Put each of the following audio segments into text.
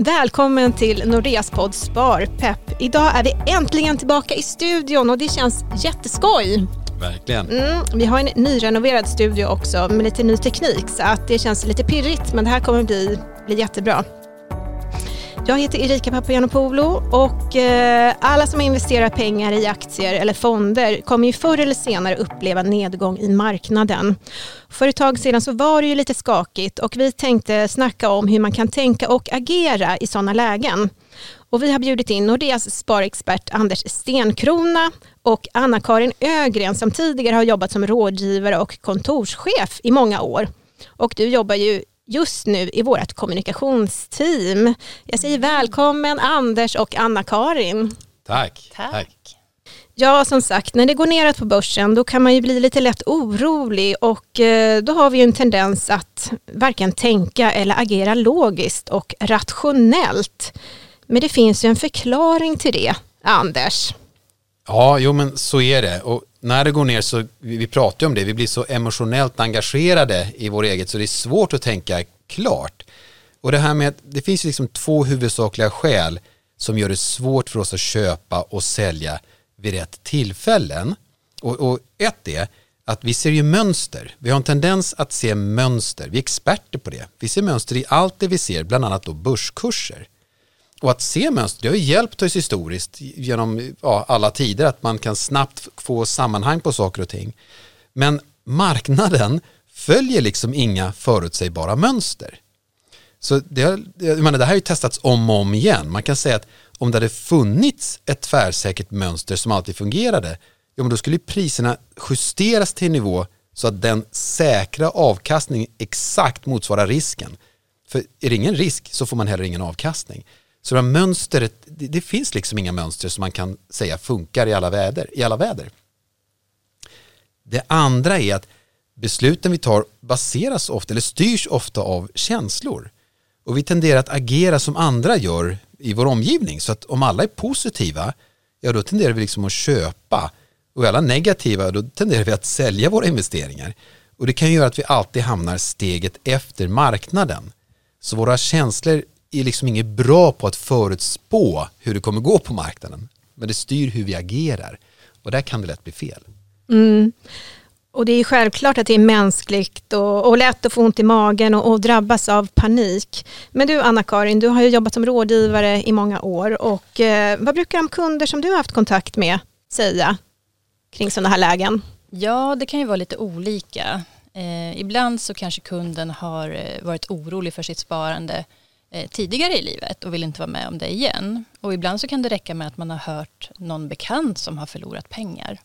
Välkommen till Nordeas podd Sparpepp. Idag är vi äntligen tillbaka i studion och det känns jätteskoj. Verkligen. Mm, vi har en nyrenoverad studio också med lite ny teknik så att det känns lite pirrigt men det här kommer bli, bli jättebra. Jag heter Erika Papagiannopoulou och eh, alla som investerar pengar i aktier eller fonder kommer ju förr eller senare uppleva nedgång i marknaden. För ett tag sedan så var det ju lite skakigt och vi tänkte snacka om hur man kan tänka och agera i sådana lägen. Och vi har bjudit in Nordeas sparexpert Anders Stenkrona och Anna-Karin Ögren som tidigare har jobbat som rådgivare och kontorschef i många år. Och du jobbar ju just nu i vårt kommunikationsteam. Jag säger välkommen Anders och Anna-Karin. Tack. Tack. Ja, som sagt, när det går neråt på börsen då kan man ju bli lite lätt orolig och eh, då har vi ju en tendens att varken tänka eller agera logiskt och rationellt. Men det finns ju en förklaring till det, Anders. Ja, jo men så är det. Och när det går ner så, vi, vi pratar ju om det, vi blir så emotionellt engagerade i vår eget så det är svårt att tänka klart. Och det här med att det finns liksom två huvudsakliga skäl som gör det svårt för oss att köpa och sälja vid rätt tillfällen. Och, och ett är att vi ser ju mönster. Vi har en tendens att se mönster. Vi är experter på det. Vi ser mönster i allt det vi ser, bland annat då börskurser. Och att se mönster, det har ju hjälpt oss historiskt genom ja, alla tider att man kan snabbt få sammanhang på saker och ting. Men marknaden följer liksom inga förutsägbara mönster. Så det, jag menar, det här har ju testats om och om igen. Man kan säga att om det hade funnits ett tvärsäkert mönster som alltid fungerade, ja, men då skulle priserna justeras till en nivå så att den säkra avkastningen exakt motsvarar risken. För är det ingen risk så får man heller ingen avkastning. Så det mönstret, det, det, finns liksom inga mönster som man kan säga funkar i alla väder. I alla väder. Det andra är att besluten vi tar baseras ofta eller styrs ofta av känslor. Och vi tenderar att agera som andra gör i vår omgivning. Så att om alla är positiva, ja då tenderar vi liksom att köpa. Och är alla negativa, då tenderar vi att sälja våra investeringar. Och det kan göra att vi alltid hamnar steget efter marknaden. Så våra känslor är liksom inget bra på att förutspå hur det kommer gå på marknaden. Men det styr hur vi agerar. Och där kan det lätt bli fel. Mm. Och det är självklart att det är mänskligt och, och lätt att få ont i magen och, och drabbas av panik. Men du Anna-Karin, du har ju jobbat som rådgivare i många år och eh, vad brukar de kunder som du har haft kontakt med säga kring sådana här lägen? Ja, det kan ju vara lite olika. Eh, ibland så kanske kunden har eh, varit orolig för sitt sparande Eh, tidigare i livet och vill inte vara med om det igen. Och ibland så kan det räcka med att man har hört någon bekant som har förlorat pengar.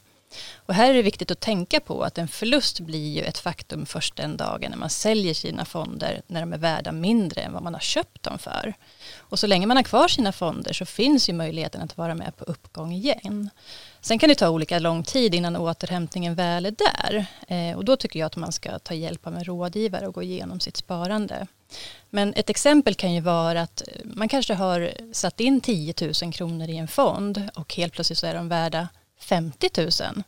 Och här är det viktigt att tänka på att en förlust blir ju ett faktum först den dagen när man säljer sina fonder när de är värda mindre än vad man har köpt dem för. Och så länge man har kvar sina fonder så finns ju möjligheten att vara med på uppgång igen. Sen kan det ta olika lång tid innan återhämtningen väl är där. Eh, och då tycker jag att man ska ta hjälp av en rådgivare och gå igenom sitt sparande. Men ett exempel kan ju vara att eh, man kanske har satt in 10 000 kronor i en fond och helt plötsligt så är de värda 50 000.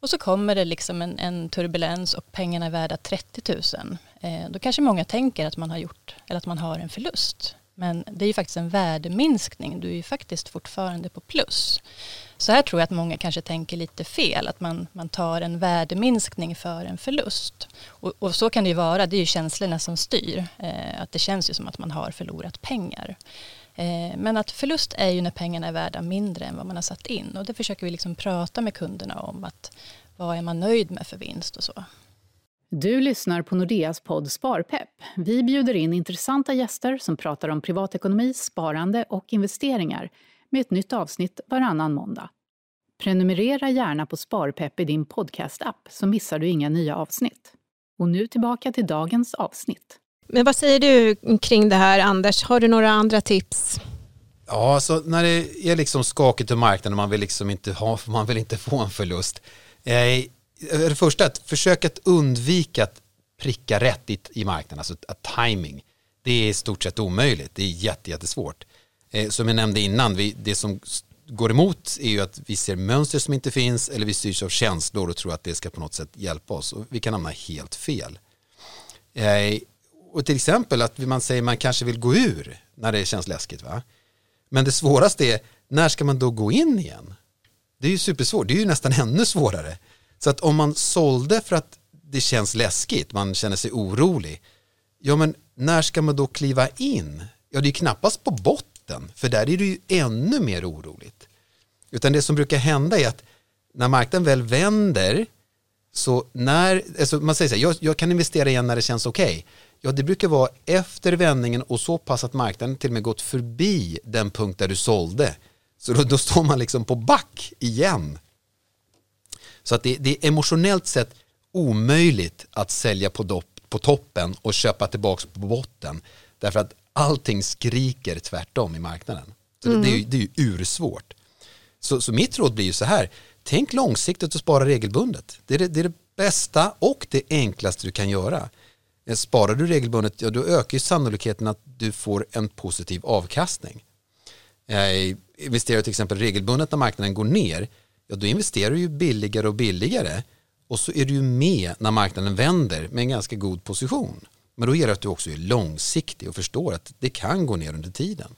Och så kommer det liksom en, en turbulens och pengarna är värda 30 000. Eh, då kanske många tänker att man har gjort eller att man har en förlust. Men det är ju faktiskt en värdeminskning. Du är ju faktiskt fortfarande på plus. Så här tror jag att många kanske tänker lite fel. Att man, man tar en värdeminskning för en förlust. Och, och så kan det ju vara. Det är ju känslorna som styr. Eh, att det känns ju som att man har förlorat pengar. Eh, men att förlust är ju när pengarna är värda mindre än vad man har satt in. Och det försöker vi liksom prata med kunderna om. att Vad är man nöjd med för vinst och så. Du lyssnar på Nordeas podd Sparpepp. Vi bjuder in intressanta gäster som pratar om privatekonomi, sparande och investeringar med ett nytt avsnitt varannan måndag. Prenumerera gärna på Sparpepp i din podcastapp så missar du inga nya avsnitt. Och nu tillbaka till dagens avsnitt. Men vad säger du kring det här Anders? Har du några andra tips? Ja, så när det är liksom skakigt i marknaden och man vill liksom inte ha, man vill inte få en förlust. Eh, det första, att försöka att undvika att pricka rätt i, i marknaden, alltså att timing. Det är i stort sett omöjligt, det är jättesvårt. Eh, som jag nämnde innan, vi, det som går emot är ju att vi ser mönster som inte finns eller vi styrs av känslor och tror att det ska på något sätt hjälpa oss och vi kan hamna helt fel. Eh, och till exempel att man säger man kanske vill gå ur när det känns läskigt. Va? Men det svåraste är, när ska man då gå in igen? Det är ju supersvårt, det är ju nästan ännu svårare. Så att om man sålde för att det känns läskigt, man känner sig orolig, ja men när ska man då kliva in? Ja det är knappast på botten, för där är det ju ännu mer oroligt. Utan det som brukar hända är att när marknaden väl vänder, så när, alltså man säger så här, jag, jag kan investera igen när det känns okej. Okay. Ja, det brukar vara efter vändningen och så pass att marknaden till och med gått förbi den punkt där du sålde. Så då, då står man liksom på back igen. Så att det, det är emotionellt sett omöjligt att sälja på, dopp, på toppen och köpa tillbaka på botten. Därför att allting skriker tvärtom i marknaden. Så mm. det, det, är ju, det är ju ursvårt. Så, så mitt råd blir ju så här, tänk långsiktigt och spara regelbundet. Det är det, det är det, bästa och det enklaste du kan göra. Eh, sparar du regelbundet, ja, då ökar ju sannolikheten att du får en positiv avkastning. Eh, investerar du till exempel regelbundet när marknaden går ner, ja, då investerar du ju billigare och billigare och så är du ju med när marknaden vänder med en ganska god position. Men då gäller det att du också är långsiktig och förstår att det kan gå ner under tiden.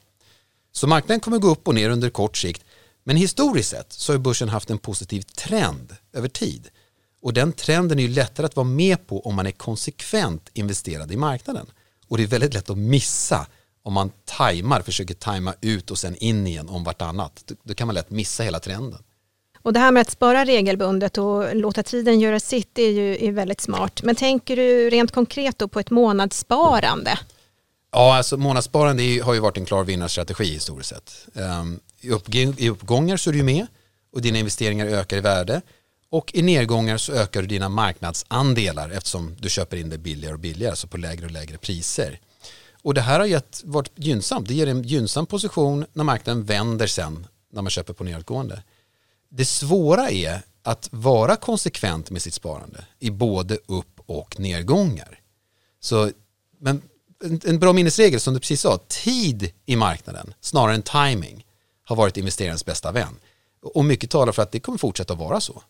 Så marknaden kommer gå upp och ner under kort sikt men historiskt sett så har börsen haft en positiv trend över tid. Och den trenden är ju lättare att vara med på om man är konsekvent investerad i marknaden. Och det är väldigt lätt att missa om man tajmar, försöker tajma ut och sen in igen om vartannat. Då kan man lätt missa hela trenden. Och det här med att spara regelbundet och låta tiden göra sitt är ju är väldigt smart. Men tänker du rent konkret då på ett månadssparande? Ja, alltså månadssparande har ju varit en klar vinnarstrategi historiskt sett. Um, i, uppgångar så är du med och dina investeringar ökar i värde och i nedgångar så ökar du dina marknadsandelar eftersom du köper in det billigare och billigare, alltså på lägre och lägre priser. Och det här har gett, varit gynnsamt. Det ger en gynnsam position när marknaden vänder sen när man köper på nedåtgående. Det svåra är att vara konsekvent med sitt sparande i både upp och nedgångar. Så, men en, en bra minnesregel som du precis sa, tid i marknaden snarare än timing har varit investerarens bästa vän. Och mycket talar för att det kommer fortsätta att vara så.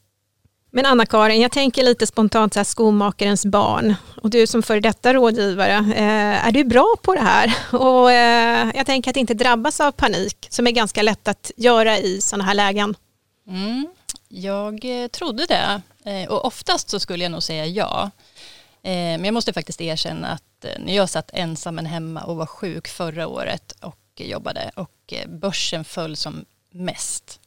Men Anna-Karin, jag tänker lite spontant så här, skomakarens barn och du som före detta rådgivare, eh, är du bra på det här? Och eh, jag tänker att inte drabbas av panik som är ganska lätt att göra i sådana här lägen. Mm, jag eh, trodde det eh, och oftast så skulle jag nog säga ja. Eh, men jag måste faktiskt erkänna att när jag satt ensam hemma och var sjuk förra året och jobbade och börsen föll som mest,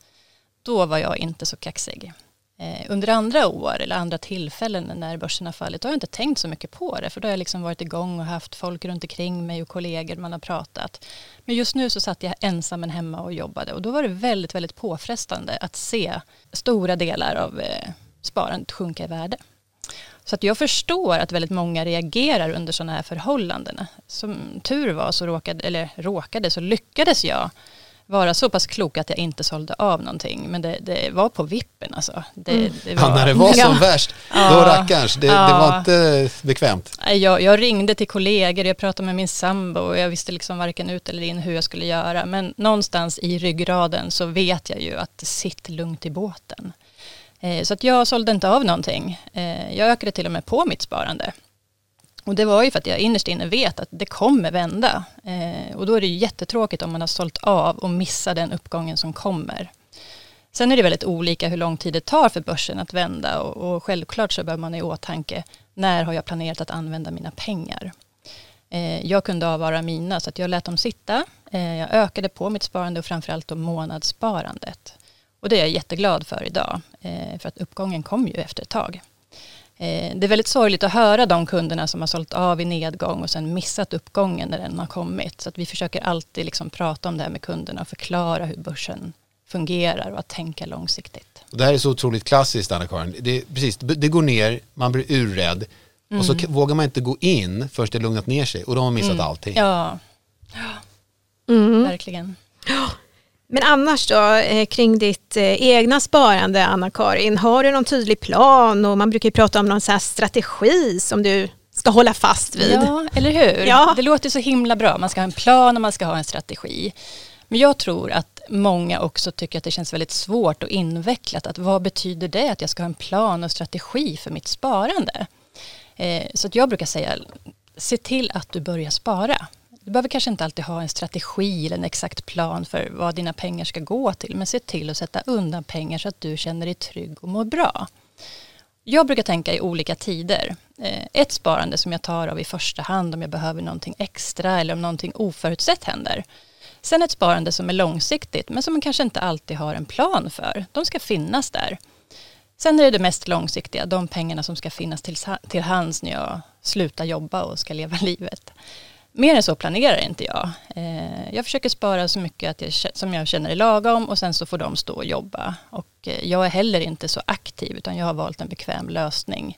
då var jag inte så kaxig. Eh, under andra år eller andra tillfällen när börsen har fallit, då har jag inte tänkt så mycket på det, för då har jag liksom varit igång och haft folk runt omkring mig och kollegor man har pratat. Men just nu så satt jag ensam hemma och jobbade och då var det väldigt, väldigt påfrestande att se stora delar av eh, sparandet sjunka i värde. Så att jag förstår att väldigt många reagerar under sådana här förhållanden. Som tur var så råkade, eller råkade, så lyckades jag vara så pass klok att jag inte sålde av någonting. Men det, det var på vippen alltså. Det, mm. det var, ja, när det var som ja. värst, då ja, rackarns. Det, ja. det, var inte bekvämt. Jag, jag, ringde till kollegor, jag pratade med min sambo och jag visste liksom varken ut eller in hur jag skulle göra. Men någonstans i ryggraden så vet jag ju att sitt lugnt i båten. Eh, så att jag sålde inte av någonting. Eh, jag ökade till och med på mitt sparande. Och det var ju för att jag innerst inne vet att det kommer vända. Eh, och då är det jättetråkigt om man har sålt av och missar den uppgången som kommer. Sen är det väldigt olika hur lång tid det tar för börsen att vända och, och självklart så bör man ha i åtanke när har jag planerat att använda mina pengar. Eh, jag kunde avvara mina så att jag lät dem sitta. Eh, jag ökade på mitt sparande och framförallt då månadssparandet. Och det är jag jätteglad för idag, eh, för att uppgången kom ju efter ett tag. Eh, det är väldigt sorgligt att höra de kunderna som har sålt av i nedgång och sen missat uppgången när den har kommit. Så att vi försöker alltid liksom prata om det här med kunderna och förklara hur börsen fungerar och att tänka långsiktigt. Det här är så otroligt klassiskt Anna-Karin. Det, precis, det går ner, man blir urrädd mm. och så mm. vågar man inte gå in förrän det lugnat ner sig och då har man missat mm. allting. Ja, ja. Mm. verkligen. Men annars då, eh, kring ditt eh, egna sparande, Anna-Karin, har du någon tydlig plan och man brukar prata om någon så strategi som du ska hålla fast vid. Ja, eller hur? Ja. Det låter så himla bra. Man ska ha en plan och man ska ha en strategi. Men jag tror att många också tycker att det känns väldigt svårt och invecklat. Att vad betyder det att jag ska ha en plan och strategi för mitt sparande? Eh, så att jag brukar säga se till att du börjar spara. Du behöver kanske inte alltid ha en strategi eller en exakt plan för vad dina pengar ska gå till. Men se till att sätta undan pengar så att du känner dig trygg och mår bra. Jag brukar tänka i olika tider. Eh, ett sparande som jag tar av i första hand om jag behöver någonting extra eller om någonting oförutsett händer. Sen ett sparande som är långsiktigt men som man kanske inte alltid har en plan för. De ska finnas där. Sen är det det mest långsiktiga, de pengarna som ska finnas till hands när jag slutar jobba och ska leva livet. Mer än så planerar inte jag. Eh, jag försöker spara så mycket att jag, som jag känner är lagom och sen så får de stå och jobba. Och eh, jag är heller inte så aktiv utan jag har valt en bekväm lösning.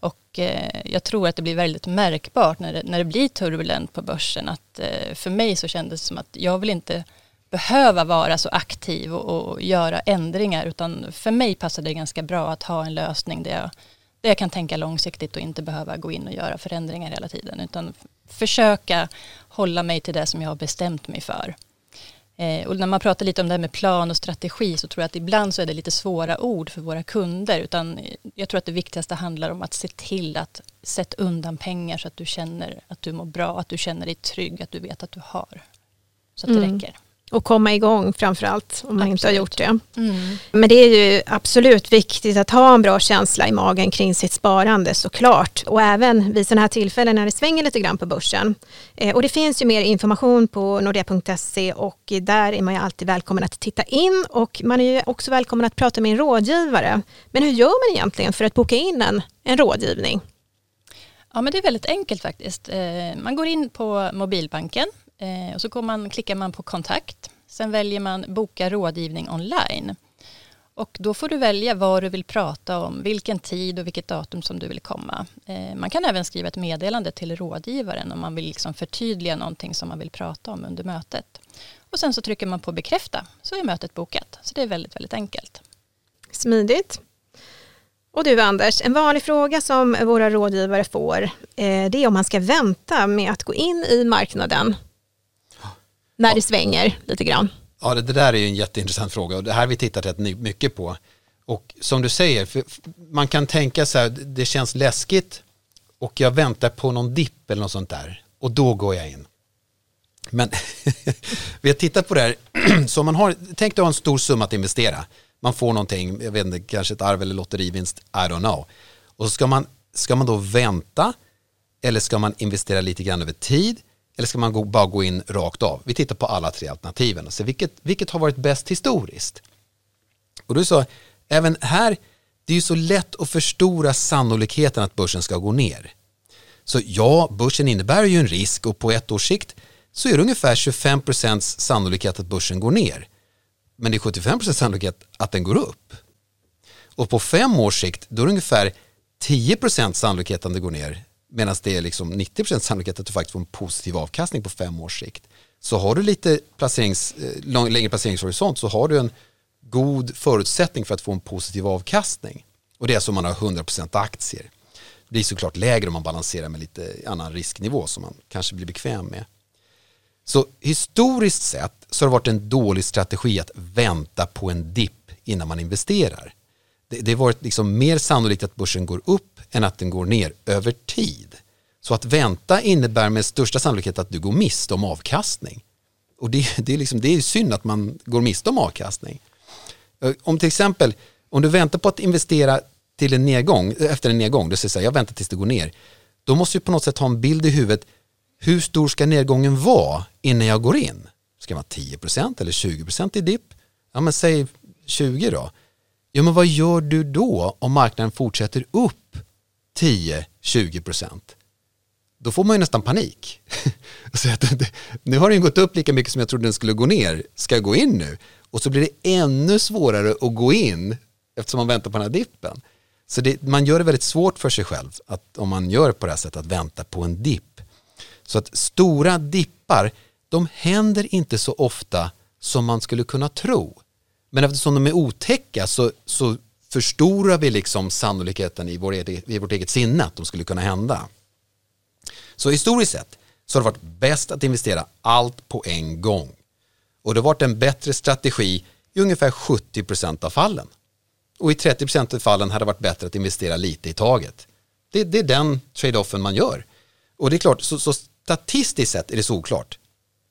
Och eh, jag tror att det blir väldigt märkbart när det, när det blir turbulent på börsen att för mig så kändes det som att jag vill inte behöva vara så aktiv och, och göra ändringar utan för mig passade det ganska bra att ha en lösning där jag, där jag kan tänka långsiktigt och inte behöva gå in och göra förändringar hela tiden utan försöka hålla mig till det som jag har bestämt mig för. Eh, och när man pratar lite om det här med plan och strategi så tror jag att ibland så är det lite svåra ord för våra kunder utan jag tror att det viktigaste handlar om att se till att sätta undan pengar så att du känner att du mår bra, att du känner dig trygg, att du vet att du har. Så att det mm. räcker. Och komma igång framförallt om man absolut. inte har gjort det. Mm. Men det är ju absolut viktigt att ha en bra känsla i magen kring sitt sparande såklart. Och även vid sådana här tillfällen när det svänger lite grann på börsen. Eh, och det finns ju mer information på nordea.se och där är man ju alltid välkommen att titta in och man är ju också välkommen att prata med en rådgivare. Men hur gör man egentligen för att boka in en, en rådgivning? Ja men det är väldigt enkelt faktiskt. Eh, man går in på mobilbanken Eh, och så går man, klickar man på kontakt. Sen väljer man boka rådgivning online. Och då får du välja vad du vill prata om, vilken tid och vilket datum som du vill komma. Eh, man kan även skriva ett meddelande till rådgivaren om man vill liksom förtydliga någonting som man vill prata om under mötet. Och sen så trycker man på bekräfta så är mötet bokat. Så det är väldigt, väldigt enkelt. Smidigt. Och du Anders, en vanlig fråga som våra rådgivare får eh, det är om man ska vänta med att gå in i marknaden när det svänger lite grann? Ja, det, det där är ju en jätteintressant fråga och det här har vi tittat rätt mycket på. Och som du säger, man kan tänka så här, det känns läskigt och jag väntar på någon dipp eller något sånt där och då går jag in. Men vi har tittat på det här, så man har, tänk dig ha en stor summa att investera. Man får någonting, jag vet inte, kanske ett arv eller lotterivinst, I don't know. Och så ska man, ska man då vänta eller ska man investera lite grann över tid eller ska man gå, bara gå in rakt av? Vi tittar på alla tre alternativen och ser vilket, vilket har varit bäst historiskt. Och du sa, även här, det är ju så lätt att förstora sannolikheten att börsen ska gå ner. Så ja, börsen innebär ju en risk och på ett års sikt så är det ungefär 25% sannolikhet att börsen går ner. Men det är 75% sannolikhet att den går upp. Och på fem års sikt då är det ungefär 10% sannolikhet att den går ner Medan det är liksom 90% sannolikhet att du faktiskt får en positiv avkastning på fem års sikt. Så har du lite placerings, eh, lång, längre placeringshorisont så har du en god förutsättning för att få en positiv avkastning. Och det är som man har 100% aktier. Det blir såklart lägre om man balanserar med lite annan risknivå som man kanske blir bekväm med. Så historiskt sett så har det varit en dålig strategi att vänta på en dipp innan man investerar. Det, det har varit liksom mer sannolikt att börsen går upp än att den går ner över tid. Så att vänta innebär med största sannolikhet att du går miste om avkastning. Och det, det, är liksom, det är synd att man går miste om avkastning. Eh, om till exempel, om du väntar på att investera till en nedgång, eh, efter en nedgång, du säger jag väntar tills det går ner, då måste du på något sätt ha en bild i huvudet, hur stor ska nedgången vara innan jag går in? Ska det vara 10% eller 20% i dipp? Ja men säg 20 då. Ja men vad gör du då om marknaden fortsätter upp 10-20 procent, då får man ju nästan panik. så att, nu har den gått upp lika mycket som jag trodde den skulle gå ner, ska jag gå in nu? Och så blir det ännu svårare att gå in eftersom man väntar på den här dippen. Så det, man gör det väldigt svårt för sig själv att, om man gör på det här sättet att vänta på en dipp. Så att stora dippar, de händer inte så ofta som man skulle kunna tro. Men eftersom de är otäcka så, så förstorar vi liksom sannolikheten i, vår, i vårt eget sinne att de skulle kunna hända. Så historiskt sett så har det varit bäst att investera allt på en gång. Och det har varit en bättre strategi i ungefär 70% av fallen. Och i 30% av fallen hade det varit bättre att investera lite i taget. Det, det är den trade-offen man gör. Och det är klart, så, så statistiskt sett är det såklart.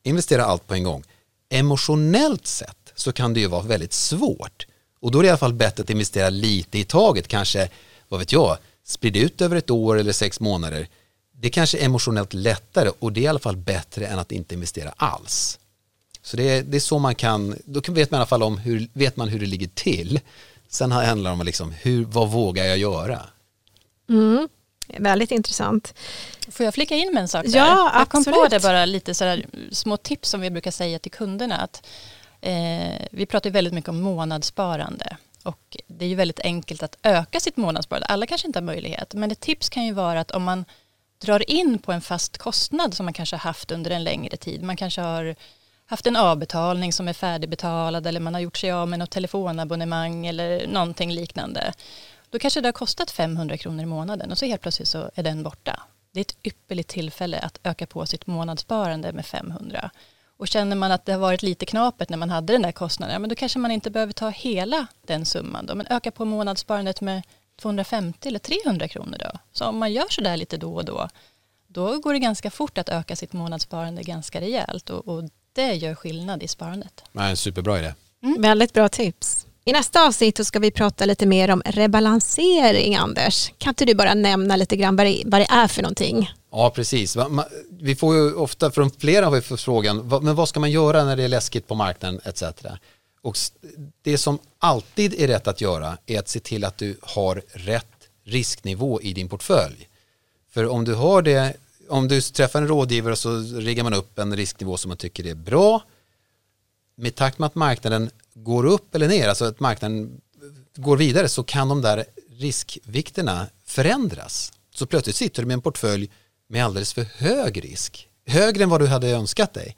Investera allt på en gång. Emotionellt sett så kan det ju vara väldigt svårt. Och då är det i alla fall bättre att investera lite i taget, kanske, vad vet jag, sprid ut över ett år eller sex månader. Det är kanske är emotionellt lättare och det är i alla fall bättre än att inte investera alls. Så det är, det är så man kan, då vet man i alla fall om hur, vet man hur det ligger till. Sen handlar det om liksom, hur, vad vågar jag göra? Mm. Väldigt intressant. Får jag flika in med en sak där? Ja, jag kom på det bara lite sådär små tips som vi brukar säga till kunderna. Att, eh, vi pratar ju väldigt mycket om månadssparande. Och det är ju väldigt enkelt att öka sitt månadssparande. Alla kanske inte har möjlighet. Men ett tips kan ju vara att om man drar in på en fast kostnad som man kanske har haft under en längre tid. Man kanske har haft en avbetalning som är färdigbetalad eller man har gjort sig av med något telefonabonnemang eller någonting liknande. Då kanske det har kostat 500 kronor i månaden och så helt plötsligt så är den borta. Det är ett ypperligt tillfälle att öka på sitt månadssparande med 500. Och känner man att det har varit lite knapert när man hade den där kostnaden, ja, men då kanske man inte behöver ta hela den summan. Då, men öka på månadssparandet med 250 eller 300 kronor då. Så om man gör så där lite då och då, då går det ganska fort att öka sitt månadssparande ganska rejält och, och det gör skillnad i sparandet. Ja, en superbra idé. Mm. Väldigt bra tips. I nästa avsnitt ska vi prata lite mer om rebalansering, Anders. Kan inte du bara nämna lite grann vad det, vad det är för någonting? Ja, precis. Vi får ju ofta, från flera har vi fått frågan, men vad ska man göra när det är läskigt på marknaden etc. Och det som alltid är rätt att göra är att se till att du har rätt risknivå i din portfölj. För om du har det, om du träffar en rådgivare så riggar man upp en risknivå som man tycker är bra. Med takt med att marknaden går upp eller ner, alltså att marknaden går vidare så kan de där riskvikterna förändras. Så plötsligt sitter du med en portfölj med alldeles för hög risk, högre än vad du hade önskat dig.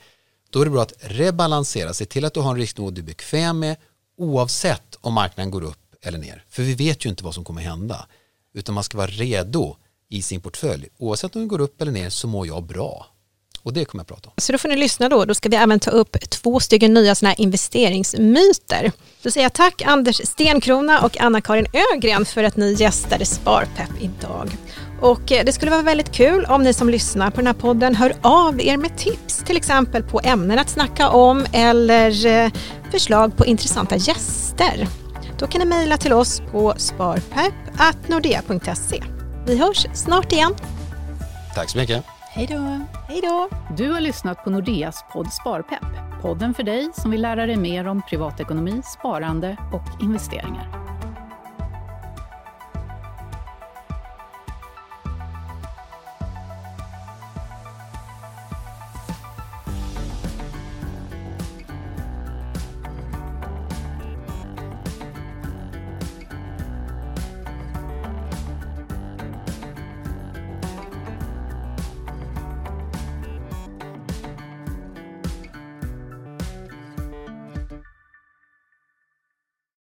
Då är det bra att rebalansera, se till att du har en risknivå du är bekväm med oavsett om marknaden går upp eller ner. För vi vet ju inte vad som kommer hända, utan man ska vara redo i sin portfölj. Oavsett om den går upp eller ner så mår jag bra. Och det kommer jag prata om. Så då får ni lyssna då. Då ska vi även ta upp två stycken nya såna här investeringsmyter. Då säger jag tack Anders Stenkrona och Anna-Karin Ögren för att ni gästade Sparpepp idag. Och eh, det skulle vara väldigt kul om ni som lyssnar på den här podden hör av er med tips, till exempel på ämnen att snacka om eller eh, förslag på intressanta gäster. Då kan ni mejla till oss på sparpepp.nordea.se. Vi hörs snart igen. Tack så mycket. Hej då. Hej då. Du har lyssnat på Nordeas podd Sparpepp. Podden för dig som vill lära dig mer om privatekonomi, sparande och investeringar.